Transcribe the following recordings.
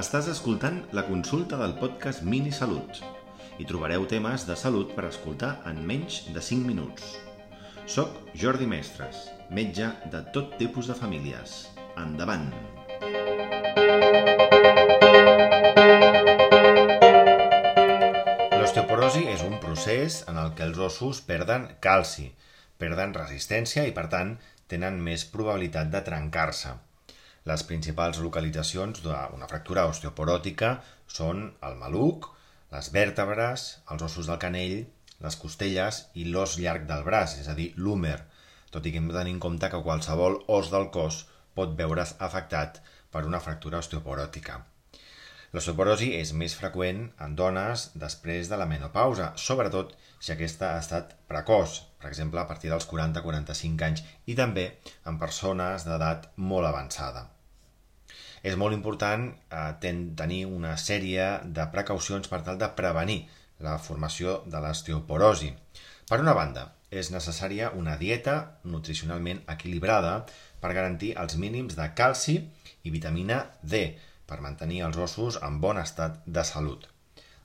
Estàs escoltant la consulta del podcast Mini Salut. Hi trobareu temes de salut per escoltar en menys de 5 minuts. Soc Jordi Mestres, metge de tot tipus de famílies. Endavant! L'osteoporosi és un procés en el que els ossos perden calci, perden resistència i, per tant, tenen més probabilitat de trencar-se. Les principals localitzacions d'una fractura osteoporòtica són el maluc, les vèrtebres, els ossos del canell, les costelles i l'os llarg del braç, és a dir, l'húmer, tot i que hem de tenir en compte que qualsevol os del cos pot veure's afectat per una fractura osteoporòtica. L'osteoporosi és més freqüent en dones després de la menopausa, sobretot si aquesta ha estat precoç, per exemple, a partir dels 40-45 anys, i també en persones d'edat molt avançada. És molt important eh, ten, tenir una sèrie de precaucions per tal de prevenir la formació de l'osteoporosi. Per una banda, és necessària una dieta nutricionalment equilibrada per garantir els mínims de calci i vitamina D per mantenir els ossos en bon estat de salut.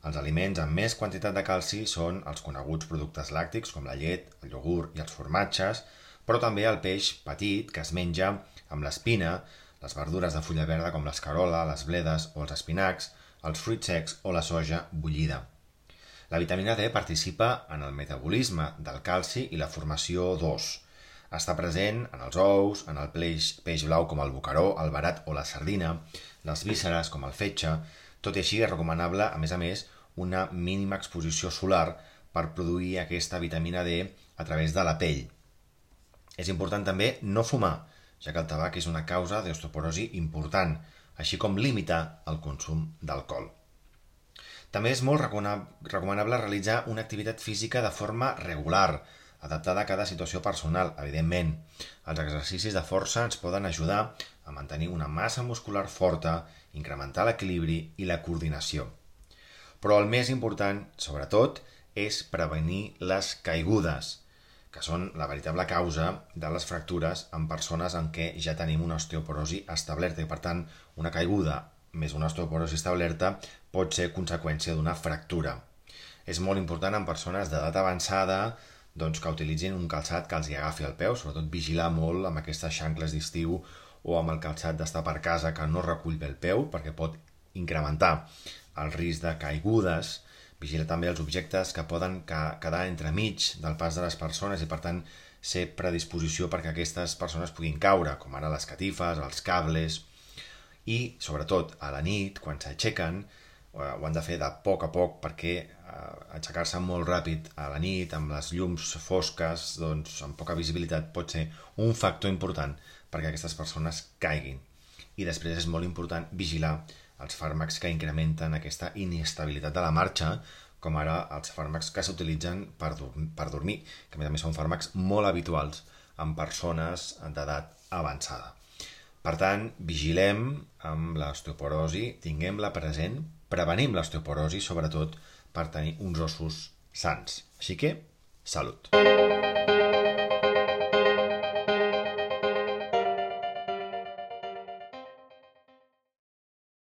Els aliments amb més quantitat de calci són els coneguts productes làctics com la llet, el iogurt i els formatges, però també el peix petit que es menja amb l'espina, les verdures de fulla verda com l'escarola, les bledes o els espinacs, els fruits secs o la soja bullida. La vitamina D participa en el metabolisme del calci i la formació d'os. Està present en els ous, en el peix, peix blau com el bocaró, el barat o la sardina, les vísceres com el fetge, tot i així és recomanable, a més a més, una mínima exposició solar per produir aquesta vitamina D a través de la pell. És important també no fumar, ja que el tabac és una causa d'osteoporosi important, així com limitar el consum d'alcohol. També és molt recomanable realitzar una activitat física de forma regular, adaptada a cada situació personal, evidentment. Els exercicis de força ens poden ajudar a mantenir una massa muscular forta, incrementar l'equilibri i la coordinació. Però el més important, sobretot, és prevenir les caigudes, que són la veritable causa de les fractures en persones en què ja tenim una osteoporosi establerta i, per tant, una caiguda més una osteoporosi establerta pot ser conseqüència d'una fractura. És molt important en persones d'edat avançada doncs, que utilitzin un calçat que els hi agafi el peu, sobretot vigilar molt amb aquestes xancles d'estiu o amb el calçat d'estar per casa que no recull bé el peu perquè pot incrementar el risc de caigudes, vigila també els objectes que poden quedar entremig del pas de les persones i per tant ser predisposició perquè aquestes persones puguin caure, com ara les catifes, els cables, i sobretot a la nit, quan s'aixequen, eh, ho han de fer de poc a poc perquè aixecar-se molt ràpid a la nit amb les llums fosques, doncs amb poca visibilitat pot ser un factor important perquè aquestes persones caiguin. I després és molt important vigilar els fàrmacs que incrementen aquesta inestabilitat de la marxa, com ara els fàrmacs que s'utilitzen per, per dormir, que a més a més són fàrmacs molt habituals en persones d'edat avançada. Per tant, vigilem amb l'osteoporosi, tinguem-la present, prevenim l'osteoporosi, sobretot per tenir uns ossos sants. Així que, salut!